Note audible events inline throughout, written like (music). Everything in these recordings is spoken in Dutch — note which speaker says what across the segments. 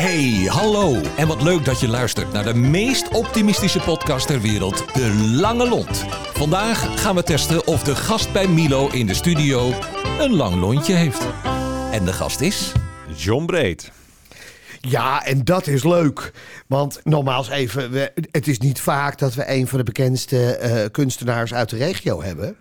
Speaker 1: Hey, hallo. En wat leuk dat je luistert naar de meest optimistische podcast ter wereld, De Lange Lont. Vandaag gaan we testen of de gast bij Milo in de studio een lang lontje heeft. En de gast is...
Speaker 2: John Breed.
Speaker 3: Ja, en dat is leuk. Want nogmaals even, we, het is niet vaak dat we een van de bekendste eh, kunstenaars uit de regio hebben.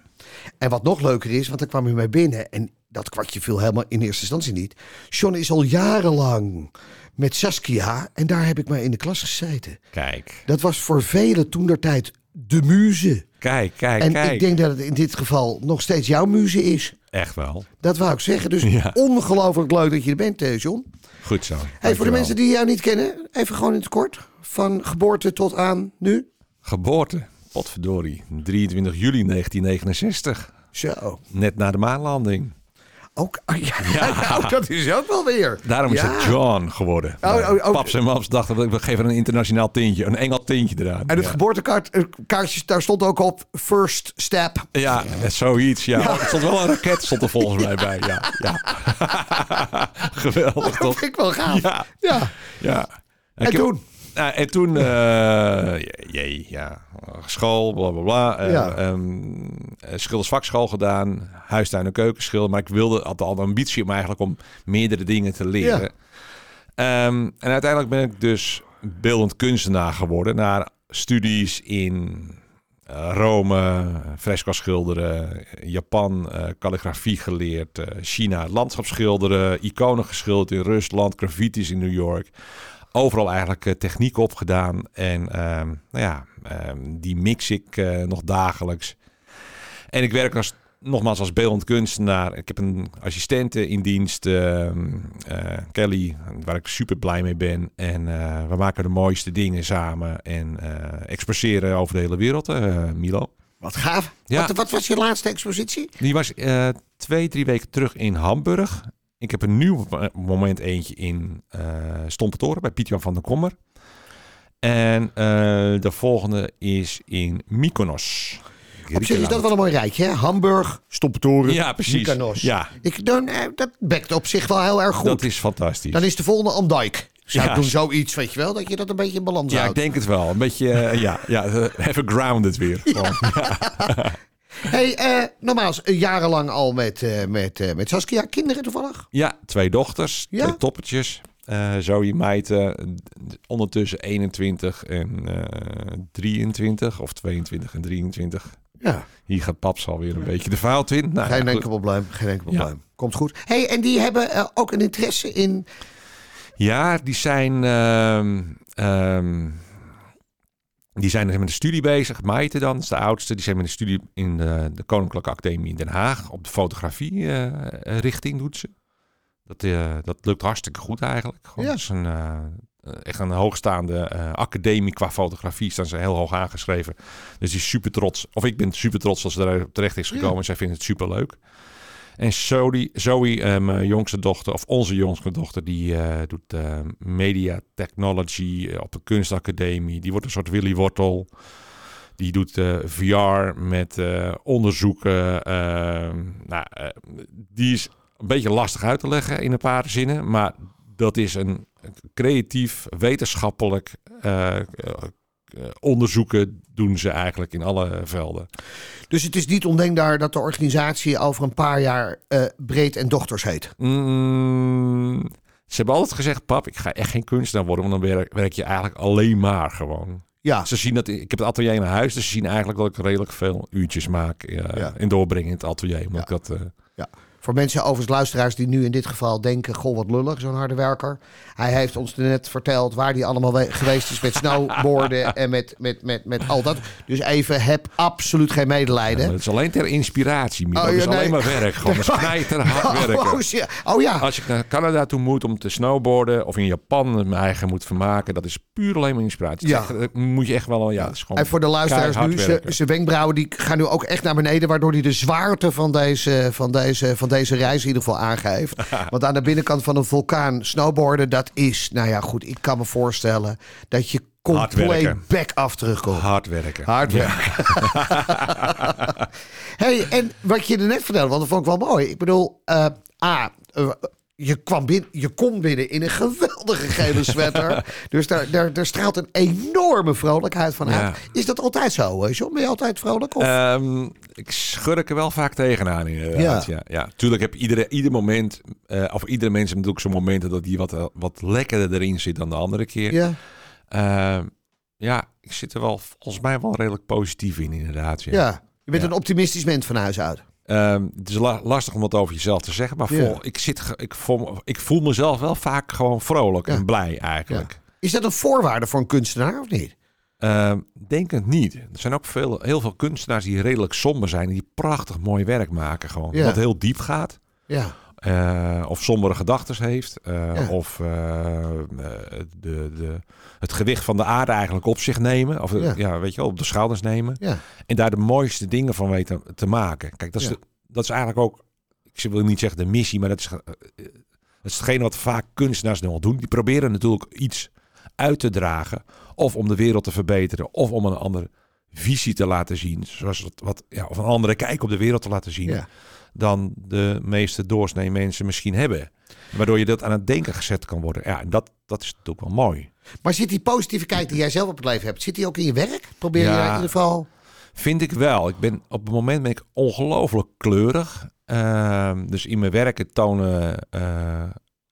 Speaker 3: En wat nog leuker is, want daar kwam u mee binnen en dat kwartje viel helemaal in eerste instantie niet. John is al jarenlang met Saskia en daar heb ik maar in de klas gezeten.
Speaker 2: Kijk,
Speaker 3: Dat was voor velen toen der tijd de muze.
Speaker 2: kijk, kijk,
Speaker 3: En
Speaker 2: kijk.
Speaker 3: ik denk dat het in dit geval nog steeds jouw muze is.
Speaker 2: Echt wel.
Speaker 3: Dat wou ik zeggen. Dus (laughs)
Speaker 2: Ja.
Speaker 3: ongelooflijk leuk dat je er bent, eh, John.
Speaker 2: Goed zo.
Speaker 3: Hey, voor de mensen die jou niet kennen, even gewoon in het kort. Van geboorte tot aan nu.
Speaker 2: Geboorte, potverdorie. 23 juli 1969.
Speaker 3: Zo.
Speaker 2: Net na de maanlanding.
Speaker 3: Ook, oh, ja, (laughs) nou, (laughs) dat is ook wel weer.
Speaker 2: Daarom is
Speaker 3: Ja.
Speaker 2: het John geworden.
Speaker 3: Oh, oh.
Speaker 2: Paps en mams dachten, we geven een internationaal tintje. Een Engel tintje eraan.
Speaker 3: En het
Speaker 2: ja.
Speaker 3: geboortekaartje, daar stond ook op first step.
Speaker 2: Ja, zoiets. Ja. Er stond wel een raket stond er volgens (laughs) mij bij. Ja, ja. Geweldig
Speaker 3: Dat
Speaker 2: toch?
Speaker 3: vind ik wel gaaf.
Speaker 2: Ja.
Speaker 3: Ja. En toen?
Speaker 2: Nou, en toen, eh, (laughs) jee, ja, school, bla bla bla.
Speaker 3: Ja.
Speaker 2: ehm, eh, schildersvakschool gedaan, huistuin- en keukenschilder. Maar ik wilde, had al de ambitie om eigenlijk om meerdere dingen te leren.
Speaker 3: Ja.
Speaker 2: Ehm, en uiteindelijk ben ik dus beeldend kunstenaar geworden. Naar studies in eh, Rome, fresco schilderen, Japan, calligrafie geleerd, eh, China landschapsschilderen, iconen geschilderd in Rusland, graffiti's in New York. Overal eigenlijk eh, techniek opgedaan. En ehm, nou ja, ehm, die mix ik eh, nog dagelijks. En ik werk als, nogmaals als beeldend kunstenaar. Ik heb een assistente in dienst, ehm, eh, Kelly, waar ik super blij mee ben. En eh, we maken de mooiste dingen samen en eh, expresseren over de hele wereld, eh, Milo.
Speaker 3: Wat gaaf.
Speaker 2: Ja.
Speaker 3: Wat, wat was je laatste expositie?
Speaker 2: Die was eh, twee, drie weken terug in Hamburg. Ik heb een nieuw moment eentje in eh Stompetoren bij Piet-Jan van der Kommer. En eh, de volgende is in Mykonos.
Speaker 3: Op zich is dat wel een mooi rijtje, hè? Hamburg, Stompetoren,
Speaker 2: Ja, precies.
Speaker 3: Mykonos.
Speaker 2: Ja,
Speaker 3: Ik, dan, eh, dat bekt op zich wel heel erg goed.
Speaker 2: dat is fantastisch.
Speaker 3: Dan is de volgende Andijk. Zou
Speaker 2: Ja.
Speaker 3: ik doen zoiets, weet je wel? Dat je dat een beetje in balans
Speaker 2: ja, ik
Speaker 3: houdt.
Speaker 2: denk het wel. Een beetje, ja, ja, (laughs) even grounded weer. Gewoon. (laughs)
Speaker 3: Hey, eh nogmaals, eh, jarenlang al met, eh, met, met Saskia. Kinderen toevallig?
Speaker 2: Ja, twee dochters,
Speaker 3: Ja?
Speaker 2: twee toppertjes. Eh Zoe Meijten, ondertussen 21 en eh 23, of 22 en 23.
Speaker 3: Ja.
Speaker 2: Hier gaat paps alweer een beetje de fout in. Nou,
Speaker 3: Geen
Speaker 2: ja,
Speaker 3: enkel probleem, geen enkel
Speaker 2: Ja.
Speaker 3: probleem. Komt goed. Hey, en die hebben ook een interesse in...
Speaker 2: Ja, die zijn, ehm, ehm, die zijn met de studie bezig. Maite dan, is de oudste. Die zijn met de studie in de, de Koninklijke Academie in Den Haag. Op de fotografie eh, richting doet ze. Dat, eh, dat lukt hartstikke goed eigenlijk. Gewoon,
Speaker 3: Ja.
Speaker 2: Het is een, eh, echt een hoogstaande eh, academie qua fotografie. Staan ze heel hoog aangeschreven. Dus die is super trots. Of ik ben super trots dat ze daar terecht is gekomen. Zij vindt het super leuk. En Zoe, Zoe eh, mijn jongste dochter, of onze jongste dochter, die eh, doet eh, media technology eh, op de kunstacademie. Die wordt een soort Willy Wortel. Die doet eh, VR met eh, onderzoeken. eh, nou, eh, die is een beetje lastig uit te leggen in een paar zinnen. Maar dat is een creatief, wetenschappelijk eh, eh, eh, onderzoeken doen ze eigenlijk in alle velden.
Speaker 3: Dus het is niet ondenkbaar dat de organisatie over een paar jaar eh, Breed en Dochters heet.
Speaker 2: Mm, ze hebben altijd gezegd, pap, ik ga echt geen kunstenaar worden, want dan werk, werk je eigenlijk alleen maar gewoon.
Speaker 3: Ja,
Speaker 2: Ze zien dat ik heb het atelier in huis, dus ze zien eigenlijk dat ik redelijk veel uurtjes maak eh,
Speaker 3: Ja.
Speaker 2: en doorbrengen in het atelier. Omdat
Speaker 3: Ja.
Speaker 2: ik dat, eh,
Speaker 3: ja. Voor mensen, overigens luisteraars, die nu in dit geval denken... Goh, wat lullig, zo'n harde werker. Hij heeft ons net verteld waar hij allemaal we- geweest is met snowboarden... (laughs) en met, met, met, met al dat. Dus even, heb absoluut geen medelijden.
Speaker 2: het is alleen ter inspiratie. Milo.
Speaker 3: Oh,
Speaker 2: het is
Speaker 3: nee.
Speaker 2: alleen maar werk. Gewoon (laughs) knijter hard werken.
Speaker 3: Oh, ja. oh ja,
Speaker 2: Als ik naar Canada toe moet om te snowboarden of in Japan mijn eigen moet vermaken, dat is puur alleen maar inspiratie.
Speaker 3: Ja.
Speaker 2: Dat moet je echt wel, ja, is gewoon
Speaker 3: En voor de luisteraars nu, zijn wenkbrauwen die gaan nu ook echt naar beneden, waardoor hij de zwaarte van deze, van deze, van deze reis in ieder geval aangeeft. (laughs) Want aan de binnenkant van een vulkaan snowboarden, dat is, nou ja, goed, ik kan me voorstellen dat je compleet back af terugkomt.
Speaker 2: Hard werken.
Speaker 3: Hard werken. (laughs) hey, en wat je er net vertelde, want dat vond ik wel mooi. Ik bedoel, eh, A, eh, je, kwam binnen, je kon binnen in een geweldige gele sweater. (laughs) dus daar, daar, daar straalt een enorme vrolijkheid van uit.
Speaker 2: Ja.
Speaker 3: Is dat altijd zo, hè, John? Ben je altijd vrolijk? Of?
Speaker 2: Ehm, ik schurk er wel vaak tegenaan inderdaad. Ja. Ja, Tuurlijk heb iedere, ieder moment, eh, of iedere mens heeft natuurlijk zo'n momenten dat hij wat, eh, wat lekkerder erin zit dan de andere keer.
Speaker 3: ja.
Speaker 2: Ehm, ja, ik zit er wel volgens mij wel redelijk positief in inderdaad. Ja.
Speaker 3: ja. Je bent
Speaker 2: Ja.
Speaker 3: een optimistisch mens van huis uit.
Speaker 2: Ehm, het is la- lastig om wat over jezelf te zeggen, maar
Speaker 3: Ja.
Speaker 2: vol, ik, zit, ik, voel, ik voel mezelf wel vaak gewoon vrolijk
Speaker 3: Ja.
Speaker 2: en blij eigenlijk.
Speaker 3: Is dat een voorwaarde voor een kunstenaar of niet?
Speaker 2: Ehm, denk het niet. Er zijn ook veel, heel veel kunstenaars die redelijk somber zijn en die prachtig mooi werk maken gewoon. Wat heel diep gaat.
Speaker 3: Ja.
Speaker 2: Eh, of sombere gedachten heeft. eh,
Speaker 3: Ja.
Speaker 2: Of eh, de, de, het gewicht van de aarde eigenlijk op zich nemen. Of
Speaker 3: Ja.
Speaker 2: ja. weet je wel, op de schouders nemen.
Speaker 3: Ja.
Speaker 2: En daar de mooiste dingen van weten te maken. Kijk, dat is, de- dat is eigenlijk ook, ik wil niet zeggen de missie, maar dat is, dat is hetgeen wat vaak kunstenaars nu al doen. Die proberen natuurlijk iets uit te dragen. Of om de wereld te verbeteren. Of om een andere visie te laten zien. Zoals wat, ja, of een andere kijk op de wereld te laten zien. Dan de meeste doorsnee mensen misschien hebben. Waardoor je dat aan het denken gezet kan worden. Ja, en dat, dat is natuurlijk wel mooi.
Speaker 3: Maar zit die positieve kijk die jij zelf op het leven hebt, zit die ook in je werk? Probeer je
Speaker 2: Ja.
Speaker 3: in ieder geval...
Speaker 2: Vind ik wel. Ik ben, op het moment ben ik ongelooflijk kleurig. Ehm, dus in mijn werken tonen eh,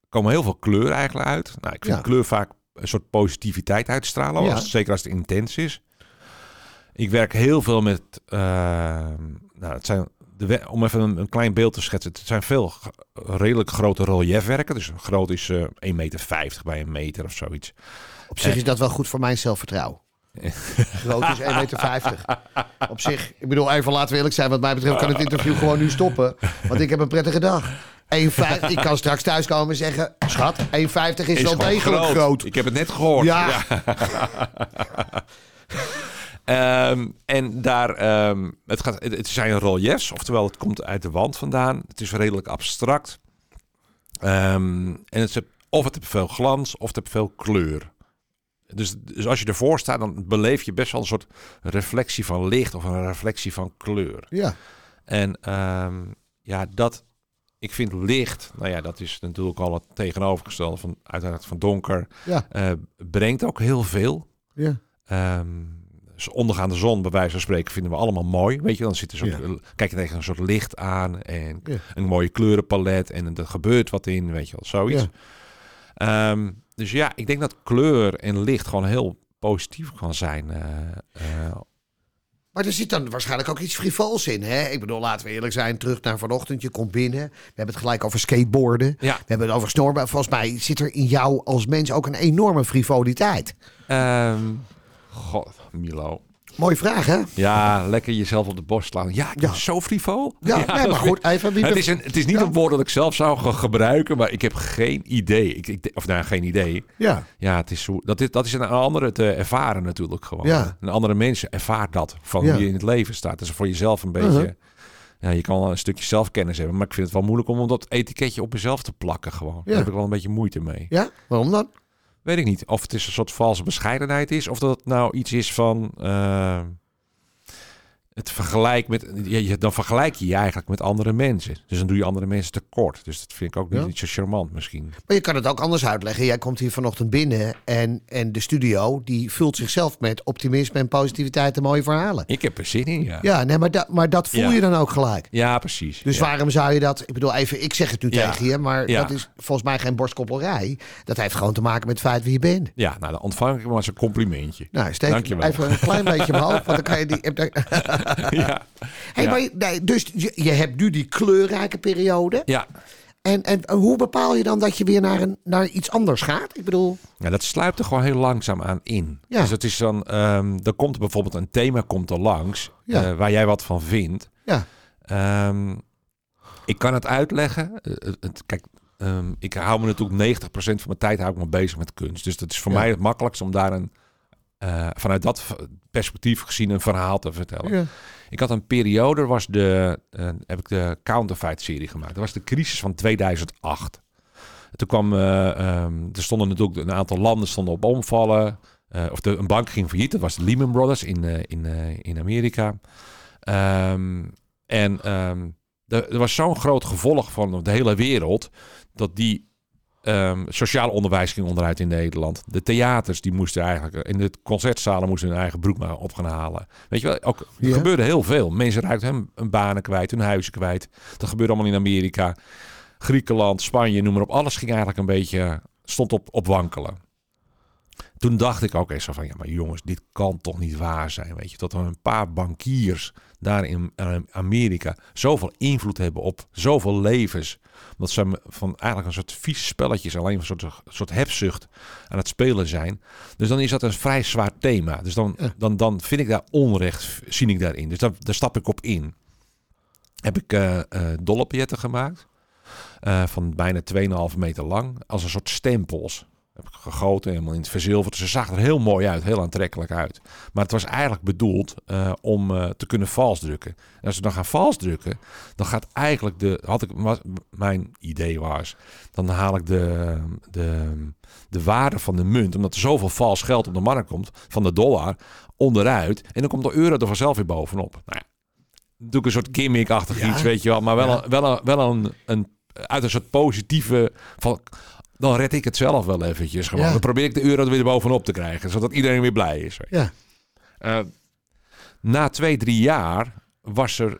Speaker 2: komen heel veel kleur eigenlijk uit. Nou, ik vind
Speaker 3: Ja.
Speaker 2: kleur vaak een soort positiviteit uitstralen.
Speaker 3: Ja.
Speaker 2: Als, zeker als het intens is. Ik werk heel veel met... eh, nou, het zijn de, om even een, een klein beeld te schetsen. Het zijn veel redelijk grote reliefwerken. Dus groot is eh 1,50 meter bij een meter of zoiets.
Speaker 3: Op zich is dat wel goed voor mijn zelfvertrouwen. (laughs) Groot is 1,50 meter. Op zich, ik bedoel, even laten we eerlijk zijn. Wat mij betreft kan het interview gewoon nu stoppen. Want ik heb een prettige dag. 1,50 ik kan straks thuiskomen en zeggen... Schat, 1,50 is, wel
Speaker 2: gewoon
Speaker 3: degelijk groot.
Speaker 2: Ik heb het net gehoord.
Speaker 3: Ja. (laughs)
Speaker 2: Ehm, en daar, ehm, het, gaat, het, het zijn reliefs, oftewel het komt uit de wand vandaan. Het is redelijk abstract. Ehm, en het is, of het heeft veel glans, of het heeft veel kleur. Dus, dus als je ervoor staat, dan beleef je best wel een soort reflectie van licht of een reflectie van kleur.
Speaker 3: Ja,
Speaker 2: En ja, dat, ik vind licht, nou ja, dat is natuurlijk al het tegenovergestelde van uiteraard van donker.
Speaker 3: ja,
Speaker 2: eh, brengt ook heel veel.
Speaker 3: ja.
Speaker 2: Ondergaande zon, bij wijze van spreken, vinden we allemaal mooi. Weet je, dan zit er zo,
Speaker 3: Ja.
Speaker 2: kijk je tegen een soort licht aan en
Speaker 3: Ja.
Speaker 2: een mooie kleurenpalet en er gebeurt wat in, weet je wel, zoiets.
Speaker 3: Ja.
Speaker 2: Ehm, dus ja, ik denk dat kleur en licht gewoon heel positief kan zijn. eh, eh,
Speaker 3: Maar er zit dan waarschijnlijk ook iets frivols in. Hè? Ik bedoel, laten we eerlijk zijn. Terug naar vanochtend. Je komt binnen. We hebben het gelijk over skateboarden.
Speaker 2: ja,
Speaker 3: We hebben het over snorben. Volgens mij zit er in jou als mens ook een enorme frivoliteit.
Speaker 2: Ehm, God, Milo.
Speaker 3: Mooie vraag, hè?
Speaker 2: Ja, lekker jezelf op de borst slaan. Ja, ik
Speaker 3: Ja.
Speaker 2: zo frivol.
Speaker 3: Ja, nee, maar goed. Even, wie
Speaker 2: Het is, een, het is niet
Speaker 3: Ja.
Speaker 2: een woord dat ik zelf zou ge- gebruiken, maar ik heb geen idee. Ik, ik, of nou, geen idee.
Speaker 3: Ja,
Speaker 2: Ja, het is zo, dat, is, dat is een andere te ervaren natuurlijk gewoon.
Speaker 3: Ja.
Speaker 2: Een andere mensen ervaart dat van hoe je in het leven staat. Dus voor jezelf een beetje...
Speaker 3: Uh-huh.
Speaker 2: Ja, je kan wel een stukje zelfkennis hebben, maar ik vind het wel moeilijk om dat etiketje op mezelf te plakken gewoon. Daar
Speaker 3: Ja.
Speaker 2: heb ik wel een beetje moeite mee.
Speaker 3: ja? Waarom dan?
Speaker 2: Weet ik niet. Of het is een soort valse bescheidenheid is, of dat het nou iets is van... eh, het vergelijk met... Je, dan vergelijk je je eigenlijk met andere mensen. Dus dan doe je andere mensen tekort. Dus dat vind ik ook niet,
Speaker 3: Ja.
Speaker 2: niet zo charmant misschien.
Speaker 3: Maar je kan het ook anders uitleggen. Jij komt hier vanochtend binnen en, en de studio die vult zichzelf met optimisme en positiviteit en mooie verhalen.
Speaker 2: Ik heb er zin in, ja.
Speaker 3: Ja, nee, maar, dat maar dat voel
Speaker 2: Ja.
Speaker 3: je dan ook gelijk.
Speaker 2: Ja, precies.
Speaker 3: Dus
Speaker 2: ja.
Speaker 3: waarom zou je dat... Ik bedoel, even, ik zeg het nu tegen je, maar dat is volgens mij geen borstkoppelrij. Dat heeft gewoon te maken met het feit wie je bent.
Speaker 2: Ja, nou dan ontvang ik hem als een complimentje.
Speaker 3: Nou, steek
Speaker 2: Dankjewel.
Speaker 3: even een klein beetje omhoog, want dan kan je die... (laughs) (laughs)
Speaker 2: ja.
Speaker 3: Hey,
Speaker 2: Ja.
Speaker 3: maar je- nee, dus je, je hebt nu die kleurrijke periode.
Speaker 2: Ja.
Speaker 3: En, en hoe bepaal je dan dat je weer naar, een, naar iets anders gaat? Ik bedoel,
Speaker 2: ja, dat sluipt er gewoon heel langzaam aan in.
Speaker 3: Ja.
Speaker 2: Dus het is dan, ehm er komt bijvoorbeeld een thema komt er langs
Speaker 3: Ja.
Speaker 2: eh, waar jij wat van vindt.
Speaker 3: ja,
Speaker 2: Ehm, ik kan het uitleggen. Eh, het- het- kijk, ehm, ik hou me natuurlijk 90% van mijn tijd hou ik me bezig met kunst. Dus dat is voor mij het makkelijkst om daar een, eh, vanuit dat perspectief gezien een verhaal te vertellen.
Speaker 3: ja,
Speaker 2: Ik had een periode, er was de, eh, heb ik de Counterfeit-serie gemaakt. Dat was de crisis van 2008. Toen kwam, eh, ehm, er stonden natuurlijk een aantal landen stonden op omvallen. Of de, een bank ging failliet. Dat was de Lehman Brothers in, in, in Amerika. Ehm, en ehm, er, er was zo'n groot gevolg van de hele wereld dat die ehm sociaal onderwijs ging onderuit in Nederland. De theaters die moesten eigenlijk in de concertzalen moesten hun eigen broek maar op gaan halen. Weet je wel, ook, er gebeurde heel veel. Mensen raakten hun, hun banen kwijt, hun huizen kwijt. Dat gebeurde allemaal in Amerika, Griekenland, Spanje, noem maar op. Alles ging eigenlijk een beetje stond op, op wankelen. Toen dacht ik ook eens van, ja, maar jongens, dit kan toch niet waar zijn, weet je? Dat er een paar bankiers daar in eh, Amerika zoveel invloed hebben op zoveel levens. Dat ze van eigenlijk een soort vieze spelletjes, alleen een soort, een soort hebzucht aan het spelen zijn. Dus dan is dat een vrij zwaar thema. Dus dan, dan, dan vind ik daar onrecht, zie ik daarin. Dus daar, daar stap ik op in. Heb ik dollarbiljetten gemaakt. eh, van bijna 2,5 meter lang. Als een soort stempels. Heb ik gegoten, helemaal in het verzilverd. Dus ze zag er heel mooi uit, heel aantrekkelijk uit. Maar het was eigenlijk bedoeld eh, om eh, te kunnen valsdrukken. En als we dan gaan valsdrukken, dan gaat eigenlijk de. Had ik, was, mijn idee was. Dan haal ik de, de, de waarde van de munt, omdat er zoveel vals geld op de markt komt, van de dollar, onderuit. En dan komt de euro er vanzelf weer bovenop. Nou ja, doe ik een soort gimmick-achtig
Speaker 3: Ja.
Speaker 2: iets, weet je wel. Maar wel,
Speaker 3: Ja.
Speaker 2: een, wel, een, wel een, een. Uit een soort positieve. Van, dan red ik het zelf wel eventjes gewoon.
Speaker 3: Ja.
Speaker 2: Dan probeer ik de euro er weer bovenop te krijgen, zodat iedereen weer blij is.
Speaker 3: Ja.
Speaker 2: Eh, na twee, drie jaar was er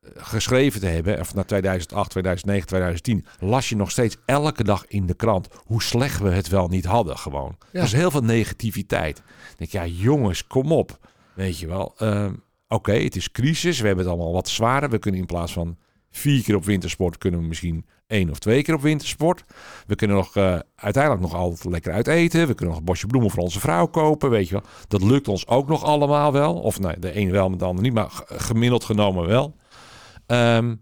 Speaker 2: eh, geschreven te hebben, of na 2008, 2009, 2010, las je nog steeds elke dag in de krant hoe slecht we het wel niet hadden gewoon.
Speaker 3: Ja.
Speaker 2: Dus heel veel negativiteit. Ik denk, ja jongens, kom op. Weet je wel, eh, oké, het is crisis, we hebben het allemaal wat zwaarder. We kunnen in plaats van vier keer op wintersport, kunnen we misschien één of twee keer op wintersport. We kunnen nog eh, uiteindelijk nog altijd lekker uit eten. We kunnen nog een bosje bloemen voor onze vrouw kopen, weet je wel. Dat lukt ons ook nog allemaal wel. Of nee, de een wel, met de ander niet, maar gemiddeld genomen wel. Ehm,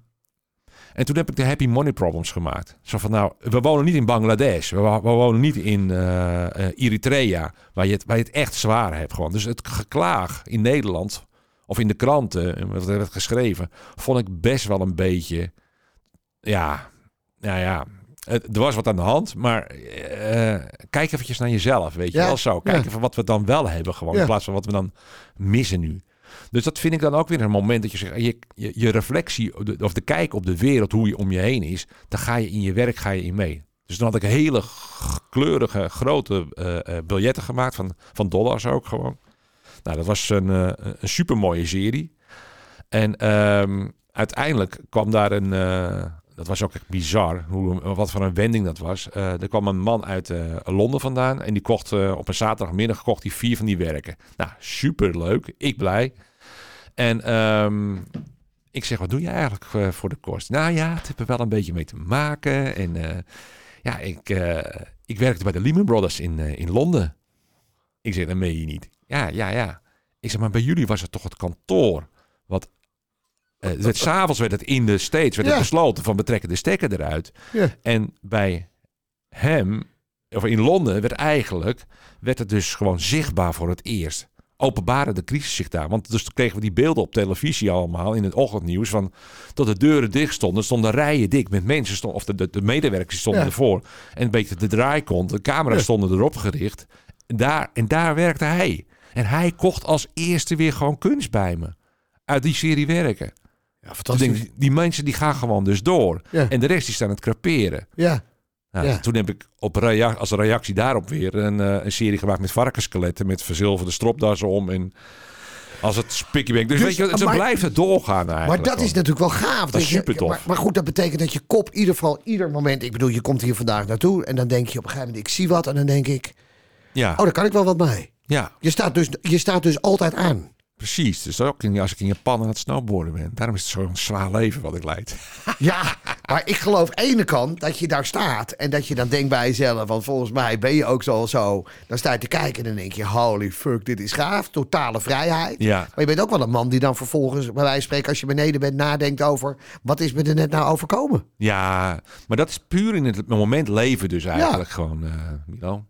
Speaker 2: en toen heb ik de Happy Money Problems gemaakt. Zo van, nou, we wonen niet in Bangladesh. We wonen niet in eh, eh, Eritrea, waar je, het, waar je het echt zwaar hebt gewoon. Dus het geklaag in Nederland, of in de kranten, en wat er werd geschreven, vond ik best wel een beetje, ja, nou ja, het- er was wat aan de hand, maar eh, kijk eventjes naar jezelf, weet je
Speaker 3: Ja,
Speaker 2: wel zo. Kijk
Speaker 3: ja.
Speaker 2: even wat we dan wel hebben gewoon,
Speaker 3: Ja.
Speaker 2: in plaats van wat we dan missen nu. Dus dat vind ik dan ook weer een moment dat je zegt, je, je, je reflectie of de, of de kijk op de wereld, hoe je om je heen is, daar ga je in je werk ga je in mee. Dus dan had ik hele kleurige, grote eh, eh, biljetten gemaakt van, van dollars ook gewoon. Nou, dat was een, eh een super mooie serie. En ehm, uiteindelijk kwam daar een, eh, dat was ook echt bizar, hoe, wat voor een wending dat was. Eh, er kwam een man uit Londen vandaan en die kocht op een zaterdagmiddag kocht hij vier van die werken. Nou, super leuk, ik blij. En ehm, ik zeg, wat doe je eigenlijk voor de kost? Nou ja, het heeft er wel een beetje mee te maken. En ja, ik, ik werkte bij de Lehman Brothers in, in Londen. Ik zeg, dat meen je niet. Ja, ja, ja. Ik zeg, maar bij jullie was het toch het kantoor. Wat, werd, (laughs) s'avonds werd het in de States werd
Speaker 3: Ja.
Speaker 2: het besloten van we trekken de stekker eruit.
Speaker 3: Ja.
Speaker 2: En bij hem, of in Londen, werd eigenlijk, werd het dus gewoon zichtbaar voor het eerst. Openbaarde de crisis zich daar. Want dus kregen we die beelden op televisie allemaal in het ochtendnieuws van dat de deuren dicht stonden. stonden rijen dik met mensen, stonden, of de, de, de medewerkers stonden
Speaker 3: Ja.
Speaker 2: ervoor. En een beetje de draaikont, de camera's stonden erop gericht. En daar, en daar werkte hij. En hij kocht als eerste weer gewoon kunst bij me. Uit die serie werken.
Speaker 3: Ja,
Speaker 2: Dus
Speaker 3: fantastisch.
Speaker 2: denk, die mensen die gaan gewoon dus door.
Speaker 3: Ja.
Speaker 2: En de rest die staan aan het kraperen.
Speaker 3: Ja.
Speaker 2: Nou,
Speaker 3: Ja.
Speaker 2: Toen heb ik op rea- als reactie daarop weer een, eh, een serie gemaakt met varkenskeletten. Met verzilverde stropdassen om. En als het spikkie. Dus,
Speaker 3: Dus,
Speaker 2: weet je, het
Speaker 3: maar-
Speaker 2: blijft het doorgaan eigenlijk.
Speaker 3: Maar dat is natuurlijk wel gaaf.
Speaker 2: Dat is supertof.
Speaker 3: Maar, maar goed, dat betekent dat je kop in ieder geval ieder moment... Ik bedoel, je komt hier vandaag naartoe en dan denk je op een gegeven moment... Ik zie wat en dan denk ik...
Speaker 2: Ja,
Speaker 3: Oh, daar kan ik wel wat mee.
Speaker 2: Ja,
Speaker 3: Je staat dus, je staat dus altijd aan.
Speaker 2: precies. Dus ook als ik in Japan aan het snowboarden ben. Daarom is het zo'n zwaar leven wat ik leid. (laughs)
Speaker 3: Ja, maar ik geloof ene kant dat je daar staat... en dat je dan denkt bij jezelf... want volgens mij ben je ook zo zo... dan sta je te kijken en dan denk je... holy fuck, dit is gaaf. Totale vrijheid.
Speaker 2: Ja,
Speaker 3: Maar je bent ook wel een man die dan vervolgens... bij wijze van spreken, als je beneden bent... nadenkt over... wat is me er net nou overkomen?
Speaker 2: ja, maar dat is puur in het moment leven dus eigenlijk gewoon, Milo.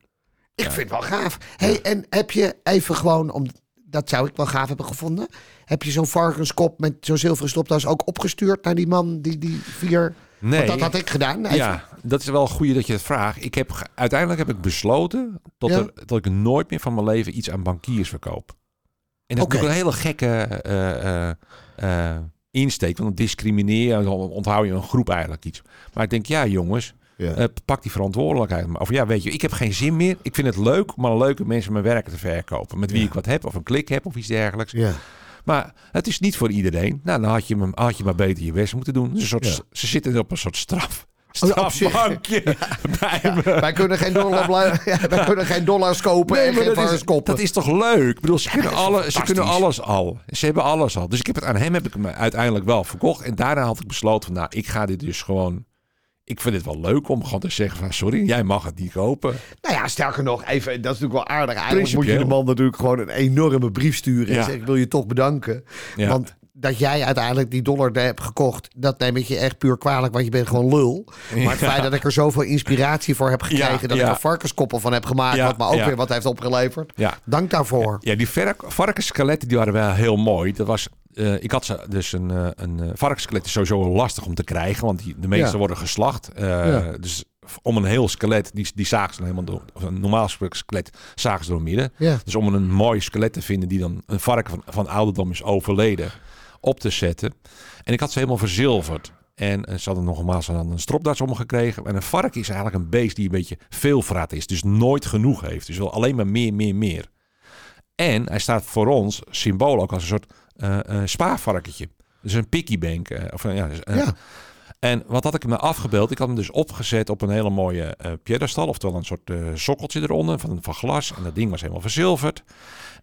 Speaker 3: Ik vind het wel gaaf. Hey, en heb je even gewoon, om, dat zou ik wel gaaf hebben gevonden. Heb je zo'n varkenskop met zo'n zilveren stopdas ook opgestuurd naar die man, die, die vier?
Speaker 2: Nee.
Speaker 3: Want dat had ik gedaan. Even-
Speaker 2: Ja, dat is wel goed dat je het vraagt. Ik heb, uiteindelijk heb ik besloten dat,
Speaker 3: Ja.
Speaker 2: er, dat ik nooit meer van mijn leven iets aan bankiers verkoop. En dat
Speaker 3: Oké.
Speaker 2: is een hele gekke eh, eh, eh, insteek. Want dan discrimineer je, dan onthoud je een groep eigenlijk iets. Maar ik denk, ja jongens,
Speaker 3: Ja.
Speaker 2: eh, pak die verantwoordelijkheid. Of ja, weet je, ik heb geen zin meer. Ik vind het leuk om aan leuke mensen mijn werk te verkopen. Met wie
Speaker 3: Ja.
Speaker 2: ik wat heb, of een klik heb, of iets dergelijks.
Speaker 3: ja.
Speaker 2: Maar het is niet voor iedereen. Nou, dan had je, hem, had je maar beter je best moeten doen. Dus een soort,
Speaker 3: Ja.
Speaker 2: Ze zitten op een soort straf. (laughs)
Speaker 3: Oh.
Speaker 2: Strafbankje me.
Speaker 3: Wij kunnen geen, dollar blij- (laughs) ja, wij kunnen geen dollars kopen en
Speaker 2: maar
Speaker 3: geen
Speaker 2: dat, is, dat is toch leuk? Ik bedoel, ze, kunnen, alle, ze kunnen alles al. Ze hebben alles al. Dus ik heb het aan hem heb ik hem uiteindelijk wel verkocht. En daarna had ik besloten van, nou, ik ga dit dus gewoon... Ik vind het wel leuk om gewoon te zeggen van, sorry, jij mag het niet kopen.
Speaker 3: Nou ja, sterker nog, even, dat is natuurlijk wel aardig. Eigenlijk moet je de man natuurlijk gewoon een enorme brief sturen. En zeggen, ik wil je toch bedanken.
Speaker 2: Ja.
Speaker 3: Want dat jij uiteindelijk die dollar hebt gekocht, dat neem ik je echt puur kwalijk, want je bent gewoon lul. Maar het feit dat ik er zoveel inspiratie voor heb gekregen,
Speaker 2: Ja,
Speaker 3: dat
Speaker 2: ja.
Speaker 3: ik er varkenskoppel van heb gemaakt, wat me ook weer wat heeft opgeleverd.
Speaker 2: Ja,
Speaker 3: Dank daarvoor.
Speaker 2: Ja, die vark- varkensskeletten die waren wel heel mooi. Dat was, eh, ik had ze dus een, eh, een eh, varkensskelet is sowieso lastig om te krijgen, want die, de meeste
Speaker 3: Ja.
Speaker 2: worden geslacht.
Speaker 3: Ja.
Speaker 2: Dus om een heel skelet, die, die zagen ze helemaal door. Of een normaal skelet zagen ze door midden.
Speaker 3: Ja.
Speaker 2: Dus om een mooi skelet te vinden die dan een varken van, van ouderdom is overleden, op te zetten. En ik had ze helemaal verzilverd. En ze hadden nogmaals een stropdas om gekregen. En een varken is eigenlijk een beest die een beetje veelvraat is. Dus nooit genoeg heeft. Dus wil alleen maar meer, meer, meer. En hij staat voor ons symbool ook als een soort spaarvarkentje. Dus een piggybank. eh, of, eh, ja, dus, eh,
Speaker 3: Ja.
Speaker 2: En wat had ik hem afgebeeld? Ik had hem dus opgezet op een hele mooie eh piedestal. Oftewel een soort eh, sokkeltje eronder van, van glas. En dat ding was helemaal verzilverd.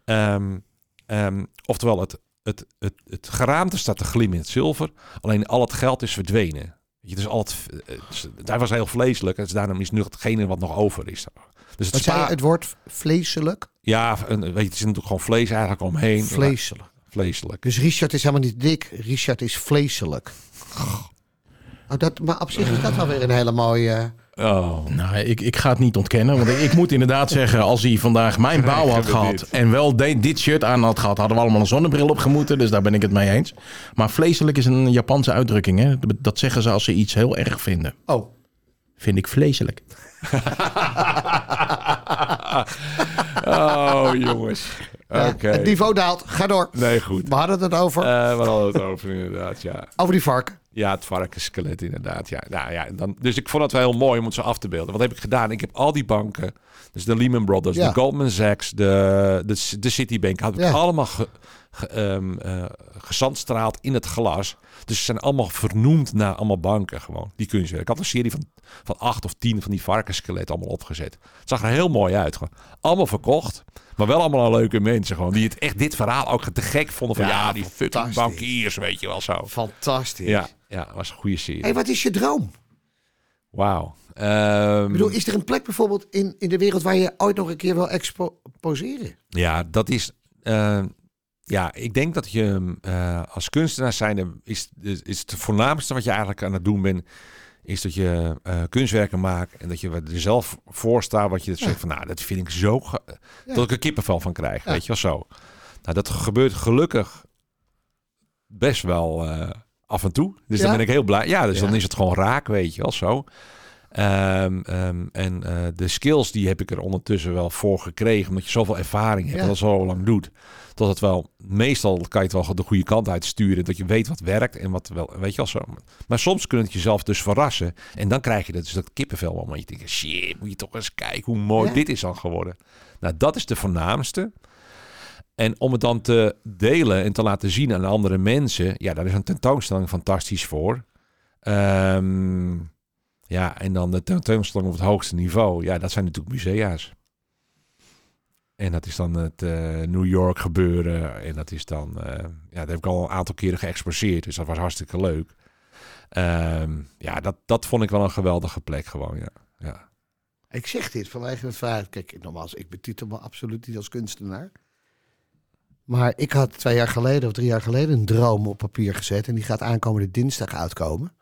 Speaker 2: Ehm, ehm, oftewel, het, het, het, het geraamte staat te glimmen in het zilver. Alleen al het geld is verdwenen. Je, dus al het, eh, dus hij was heel vleeselijk. Dus daarom is nu hetgene wat nog over is. Dus het
Speaker 3: Wat zei je,
Speaker 2: spa-
Speaker 3: het woord vleeselijk?
Speaker 2: ja, een, weet je, het is natuurlijk gewoon vlees eigenlijk omheen.
Speaker 3: Vleeselijk.
Speaker 2: Vleeselijk.
Speaker 3: Dus Richard is helemaal niet dik, Richard is vleeselijk. Oh, dat, maar op zich is dat wel weer een hele mooie...
Speaker 2: Oh.
Speaker 4: Nou, ik, ik ga het niet ontkennen. Want ik, ik moet inderdaad zeggen, als hij vandaag mijn bouw had gehad en wel de- dit shirt aan had gehad, hadden we allemaal een zonnebril op gemoeten. Dus daar ben ik het mee eens. Maar vleeselijk is een Japanse uitdrukking. Hè? Dat zeggen ze als ze iets heel erg vinden.
Speaker 3: Oh,
Speaker 4: Vind ik vleeselijk. (laughs)
Speaker 2: oh, jongens.
Speaker 3: Ja, het niveau daalt. Ga door.
Speaker 2: Nee, goed.
Speaker 3: We hadden het over.
Speaker 2: Eh we hadden het over inderdaad, ja.
Speaker 3: over die varken.
Speaker 2: Ja, het varkensskelet inderdaad. Ja. Nou, ja, dan, dus ik vond het wel heel mooi om het zo af te beelden. Wat heb ik gedaan? Ik heb al die banken, dus de Lehman Brothers,
Speaker 3: Ja.
Speaker 2: de Goldman Sachs, de, de, de Citibank, had ik
Speaker 3: Ja.
Speaker 2: allemaal ge, ehm, eh, gezandstraald in het glas. Dus ze zijn allemaal vernoemd naar allemaal banken gewoon, die kunstwerken. Ik had een serie van, van acht of tien van die varkensskeletten allemaal opgezet. Het zag er heel mooi uit. Gewoon. Allemaal verkocht, maar wel allemaal leuke mensen gewoon. Die het echt dit verhaal ook te gek vonden van ja,
Speaker 3: Ja,
Speaker 2: die fucking bankiers, weet je wel zo.
Speaker 3: Fantastisch.
Speaker 2: Ja, ja, was een goede serie.
Speaker 3: hey, wat is je droom?
Speaker 2: Wauw. Ehm,
Speaker 3: Ik bedoel, is er een plek bijvoorbeeld in, in de wereld waar je ooit nog een keer wil exposeren?
Speaker 2: Ja, dat is. eh, ja, ik denk dat je eh, als kunstenaar zijn is, is, het voornaamste wat je eigenlijk aan het doen bent, is dat je eh, kunstwerken maakt en dat je er zelf voor staat wat je zegt van, nou, dat vind ik zo, dat ik er kippenvel van krijg,
Speaker 3: Ja.
Speaker 2: weet je wel zo. Nou, dat gebeurt gelukkig best wel eh, af en toe. Dus dan ben ik heel blij. Ja, dus
Speaker 3: Ja.
Speaker 2: dan is het gewoon raak, weet je wel zo. Ehm, ehm, en eh, de skills die heb ik er ondertussen wel voor gekregen. Omdat je zoveel ervaring hebt
Speaker 3: Ja.
Speaker 2: en dat zo lang doet. Dat het wel, meestal kan je het wel de goede kant uitsturen. Dat je weet wat werkt en wat wel, weet je wel zo. Maar soms kun je het jezelf dus verrassen. En dan krijg je dat, dus dat kippenvel. Want je denkt, shit, moet je toch eens kijken hoe mooi
Speaker 3: Ja.
Speaker 2: dit is dan geworden. Nou, dat is de voornaamste. En om het dan te delen en te laten zien aan andere mensen. Ja, daar is een tentoonstelling fantastisch voor. Ehm, ja, en dan de tentoonstelling op het hoogste niveau. Ja, dat zijn natuurlijk musea's. En dat is dan het eh, New York gebeuren. En dat is dan, eh, ja, dat heb ik al een aantal keren geëxposeerd. Dus dat was hartstikke leuk. Ehm, ja, dat, dat vond ik wel een geweldige plek gewoon, ja. ja.
Speaker 3: Ik zeg dit vanwege het feit... Kijk, nogmaals, ik betitel me absoluut niet als kunstenaar. Maar ik had twee jaar geleden of drie jaar geleden een droom op papier gezet. En die gaat aankomende dinsdag uitkomen.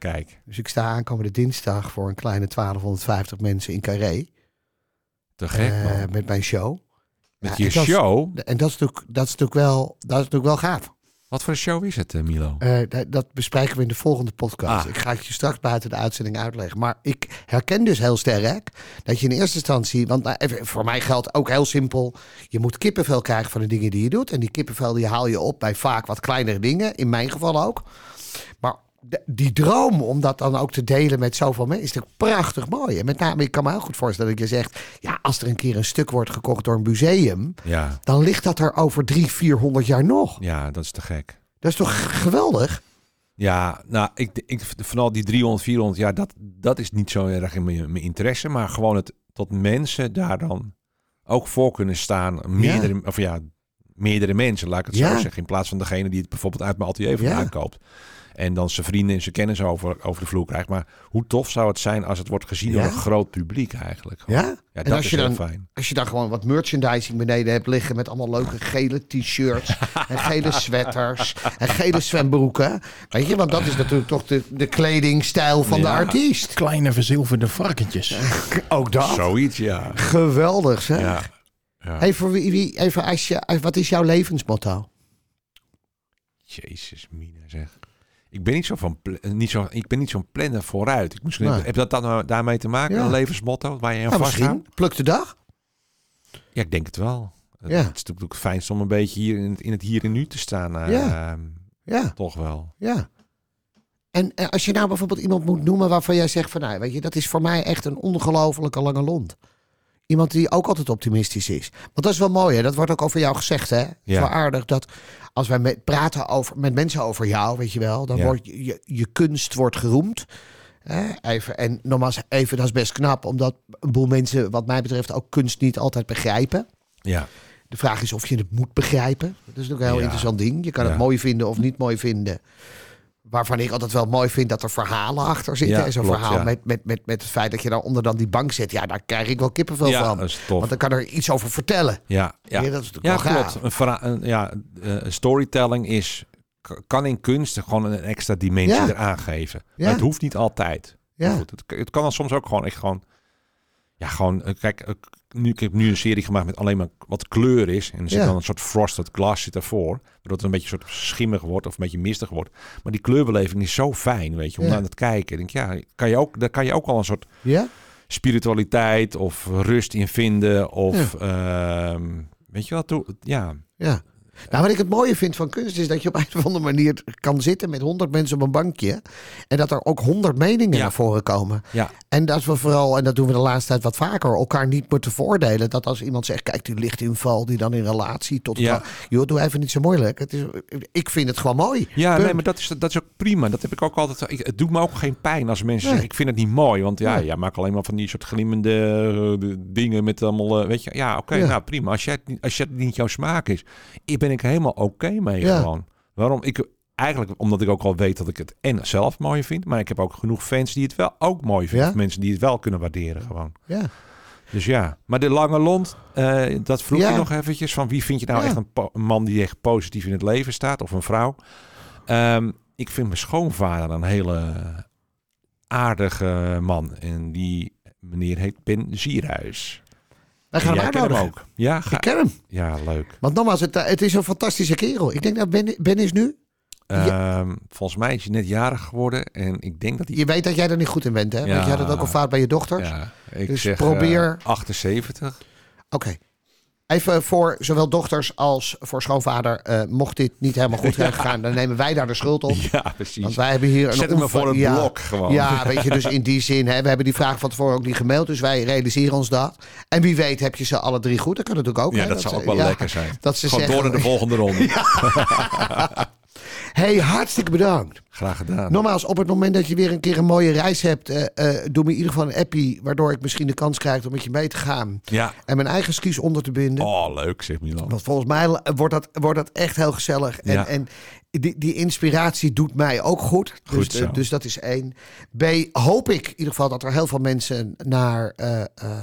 Speaker 2: Kijk,
Speaker 3: Dus ik sta aankomende dinsdag voor een kleine 1250 mensen in Carré.
Speaker 2: te gek
Speaker 3: eh,
Speaker 2: man.
Speaker 3: met mijn show.
Speaker 2: Met
Speaker 3: ja,
Speaker 2: je
Speaker 3: en dat is-
Speaker 2: show?
Speaker 3: En dat is natuurlijk, dat is natuurlijk, wel, dat is natuurlijk wel gaaf.
Speaker 2: Wat voor een show is het, eh, Milo?
Speaker 3: Eh, dat bespreken we in de volgende podcast.
Speaker 2: Ah.
Speaker 3: Ik ga het je straks buiten de uitzending uitleggen. Maar ik herken dus heel sterk dat je in eerste instantie... Want nou, even, voor mij geldt ook heel simpel... je moet kippenvel krijgen van de dingen die je doet. En die kippenvel die haal je op bij vaak wat kleinere dingen. In mijn geval ook. Maar die droom om dat dan ook te delen met zoveel mensen... is natuurlijk prachtig mooi. En met name, ik kan me heel goed voorstellen dat je zegt... ja, als er een keer een stuk wordt gekocht door een museum...
Speaker 2: Ja,
Speaker 3: dan ligt dat er over drie, vierhonderd jaar nog.
Speaker 2: ja, dat is te gek.
Speaker 3: Dat is toch geweldig?
Speaker 2: Ja, nou, ik, ik, vooral die 300, 400 jaar, dat, dat is niet zo erg in mijn, mijn interesse. Maar gewoon het tot mensen daar dan ook voor kunnen staan. Meerdere, of ja, meerdere mensen, laat ik het
Speaker 3: Ja.
Speaker 2: zo zeggen. In plaats van degene die het bijvoorbeeld uit mijn atelier vandaan
Speaker 3: Ja.
Speaker 2: koopt. En dan zijn vrienden en zijn kennis over, over de vloer krijgt. Maar hoe tof zou het zijn als het wordt gezien door een groot publiek eigenlijk.
Speaker 3: Ja?
Speaker 2: Ja,
Speaker 3: en
Speaker 2: dat
Speaker 3: als
Speaker 2: is
Speaker 3: je,
Speaker 2: heel
Speaker 3: dan,
Speaker 2: fijn.
Speaker 3: als je dan gewoon wat merchandising beneden hebt liggen met allemaal leuke gele t-shirts en gele sweaters en gele zwembroeken. Weet je, want dat is natuurlijk toch de, de kledingstijl van de artiest.
Speaker 4: Kleine verzilverde varkentjes. (laughs)
Speaker 3: Ook dat.
Speaker 2: Zoiets, ja.
Speaker 3: Geweldig zeg.
Speaker 2: ja. ja.
Speaker 3: Hey, voor wie, wie, even als je, wat is jouw levensmotto?
Speaker 2: Jezus, Mina zeg. Ik ben niet zo van niet zo, ik ben niet zo'n planner vooruit. Ik, misschien
Speaker 3: Nee.
Speaker 2: heb dat dan nou daarmee te maken,
Speaker 3: Ja.
Speaker 2: een levensmotto waar je aan
Speaker 3: Nou,
Speaker 2: vasthoudt?
Speaker 3: misschien pluk de dag.
Speaker 2: Ja, ik denk het wel. Het-
Speaker 3: Ja.
Speaker 2: Het is natuurlijk het fijnst om een beetje hier in het, in het hier en nu te staan. eh,
Speaker 3: Ja. Ja,
Speaker 2: toch wel.
Speaker 3: ja. En eh, als je nou bijvoorbeeld iemand moet noemen waarvan jij zegt van, nou, weet je, dat is voor mij echt een ongelofelijke lange lont. Iemand die ook altijd optimistisch is. Want dat is wel mooi, hè? Dat wordt ook over jou gezegd, hè? Het is
Speaker 2: Ja.
Speaker 3: wel aardig dat als wij met, praten over, met mensen over jou, weet je wel, dan
Speaker 2: Ja.
Speaker 3: wordt je, je, kunst wordt geroemd. Hè? Even, en nogmaals, even, dat is best knap, omdat een boel mensen, wat mij betreft, ook kunst niet altijd begrijpen.
Speaker 2: Ja,
Speaker 3: De vraag is of je het moet begrijpen. Dat is ook een heel
Speaker 2: Ja.
Speaker 3: interessant ding. Je kan het mooi vinden of niet mooi vinden. Waarvan ik altijd wel mooi vind dat er verhalen achter zitten.
Speaker 2: Ja,
Speaker 3: en zo'n verhaal met, met, met, met het feit dat je daaronder dan die bank zet. Ja, daar krijg ik wel kippenvel
Speaker 2: ja
Speaker 3: van.
Speaker 2: dat is tof.
Speaker 3: Want dan kan er iets over vertellen.
Speaker 2: ja, ja.
Speaker 3: Ja, dat is natuurlijk
Speaker 2: ja
Speaker 3: wel
Speaker 2: klopt. Een ja, eh, storytelling is, kan in kunst gewoon een extra dimensie eraan geven. Maar het hoeft niet altijd.
Speaker 3: Ja.
Speaker 2: Goed, het, het kan dan soms ook gewoon echt gewoon. Ja, gewoon. eh, Kijk, eh, nu, ik heb nu een serie gemaakt met alleen maar wat kleur is. En er zit
Speaker 3: Ja.
Speaker 2: dan een soort frosted glass zit ervoor. Waardoor het een beetje soort schimmig wordt of een beetje mistig wordt. Maar die kleurbeleving is zo fijn, weet je, om
Speaker 3: Ja.
Speaker 2: naar het kijken. Ik denk, ja, kan je ook, daar kan je ook al een soort
Speaker 3: Ja?
Speaker 2: spiritualiteit of rust in vinden. Of ehm, weet je wat? Ja,
Speaker 3: Ja. Nou, wat ik het mooie vind van kunst is dat je op een (laughs) of andere manier kan zitten met honderd mensen op een bankje. En dat er ook honderd meningen
Speaker 2: Ja.
Speaker 3: naar voren komen.
Speaker 2: ja,
Speaker 3: En dat we vooral, en dat doen we de laatste tijd wat vaker, elkaar niet moeten voordelen. Dat als iemand zegt, kijk die lichtinval die dan in relatie tot...
Speaker 2: Ja.
Speaker 3: Joh, doe even niet zo moeilijk. Het is, ik vind het gewoon mooi.
Speaker 2: Ja,
Speaker 3: Punt.
Speaker 2: nee, maar dat is, dat is ook prima. Dat heb ik ook altijd. Ik, het doet me ook geen pijn als mensen
Speaker 3: Nee.
Speaker 2: zeggen: Ik vind het niet mooi. Want ja,
Speaker 3: Nee.
Speaker 2: jij maakt alleen maar van die soort glimmende eh, dingen met allemaal. eh, weet je, ja, oké, nou prima. Als, jij als het niet jouw smaak is, ik ben ik helemaal oké mee
Speaker 3: Ja.
Speaker 2: gewoon. Waarom? Ik, eigenlijk omdat ik ook al weet dat ik het en zelf mooi vind. Maar ik heb ook genoeg fans die het wel ook mooi vinden.
Speaker 3: Ja.
Speaker 2: Mensen die het wel kunnen waarderen gewoon.
Speaker 3: Ja.
Speaker 2: Dus ja, maar de lange lont, eh, dat vroeg
Speaker 3: Ja.
Speaker 2: je nog eventjes. Van wie vind je nou echt een man die echt positief in het leven staat? Of een vrouw? Ehm, ik vind mijn schoonvader een hele aardige man. En die meneer heet Ben Zierhuis.
Speaker 3: Wij gaan hem uitnodigen.
Speaker 2: ook. Ja, ga-
Speaker 3: Ik ken hem.
Speaker 2: ja leuk.
Speaker 3: Want nogmaals, het, eh, het is een fantastische kerel. Ik denk dat Ben, ben is nu...
Speaker 2: Ehm, volgens mij is hij net jarig geworden. En ik denk dat hij...
Speaker 3: Je weet dat jij er niet goed in bent, hè? Want
Speaker 2: Ja.
Speaker 3: je had het ook al fout bij je dochters.
Speaker 2: Ja, ik
Speaker 3: Dus
Speaker 2: zeg
Speaker 3: probeer-
Speaker 2: eh, 78.
Speaker 3: Oké. Even voor zowel dochters als voor schoonvader. eh, mocht dit niet helemaal goed (laughs) zijn gegaan, dan nemen wij daar de schuld op.
Speaker 2: Ja, precies.
Speaker 3: Want wij hebben hier een
Speaker 2: Zet hem
Speaker 3: onva-
Speaker 2: voor
Speaker 3: ja,
Speaker 2: blok gewoon.
Speaker 3: Ja, weet je, dus in die zin, hè, we hebben die vraag van tevoren ook niet gemaild, dus wij realiseren ons dat. En wie weet heb je ze alle drie goed, dat kan natuurlijk ook.
Speaker 2: Ja,
Speaker 3: hè,
Speaker 2: dat zou ook wel lekker zijn.
Speaker 3: Dat ze
Speaker 2: Gewoon
Speaker 3: zeggen,
Speaker 2: door naar de volgende ronde. (laughs) (laughs)
Speaker 3: hey, hartstikke bedankt.
Speaker 2: Graag gedaan.
Speaker 3: Nogmaals, op het moment dat je weer een keer een mooie reis hebt, eh, eh, doe me in ieder geval een appie, waardoor ik misschien de kans krijg om met je mee te gaan.
Speaker 2: Ja.
Speaker 3: En mijn eigen skis onder te binden.
Speaker 2: Oh, leuk, zegt Milan.
Speaker 3: Want volgens mij wordt dat, wordt dat echt heel gezellig. En,
Speaker 2: Ja.
Speaker 3: en die, die inspiratie doet mij ook goed. Dus,
Speaker 2: Goed zo.
Speaker 3: dus dat is één. B, hoop ik in ieder geval dat er heel veel mensen naar uh, uh.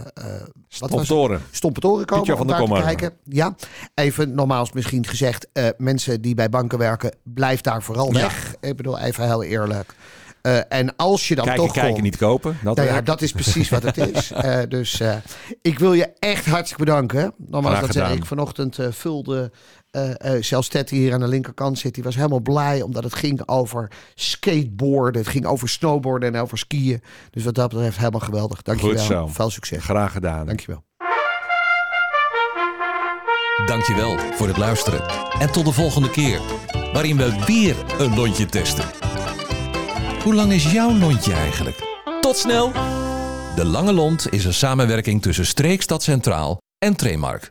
Speaker 3: Stompetoren komen
Speaker 2: Pietje
Speaker 3: om
Speaker 2: van de
Speaker 3: daar te
Speaker 2: Kommer.
Speaker 3: kijken. Ja, even nogmaals misschien gezegd. eh, mensen die bij banken werken, blijf daar vooral
Speaker 2: Ja.
Speaker 3: weg. Ik bedoel, even heel eerlijk. Eh, en als je dan
Speaker 2: Kijken,
Speaker 3: toch
Speaker 2: kijken,
Speaker 3: komt-
Speaker 2: niet kopen. Dat
Speaker 3: nou ja, dat is precies wat het is. (laughs) Eh, dus ik wil je echt hartstikke bedanken.
Speaker 2: Graag
Speaker 3: dat zei ik vanochtend vulde eh eh, zelfs Ted die hier aan de linkerkant zit, die was helemaal blij omdat het ging over skateboarden. Het ging over snowboarden en over skiën. Dus wat dat betreft helemaal geweldig. Dankjewel.
Speaker 2: Goed zo.
Speaker 3: Veel succes.
Speaker 2: Graag gedaan.
Speaker 3: Dankjewel.
Speaker 1: Dankjewel voor het luisteren. En tot de volgende keer, waarin we weer een lontje testen. Hoe lang is jouw lontje eigenlijk? Tot snel! De Lange Lont is een samenwerking tussen Streekstad Centraal en Tremark.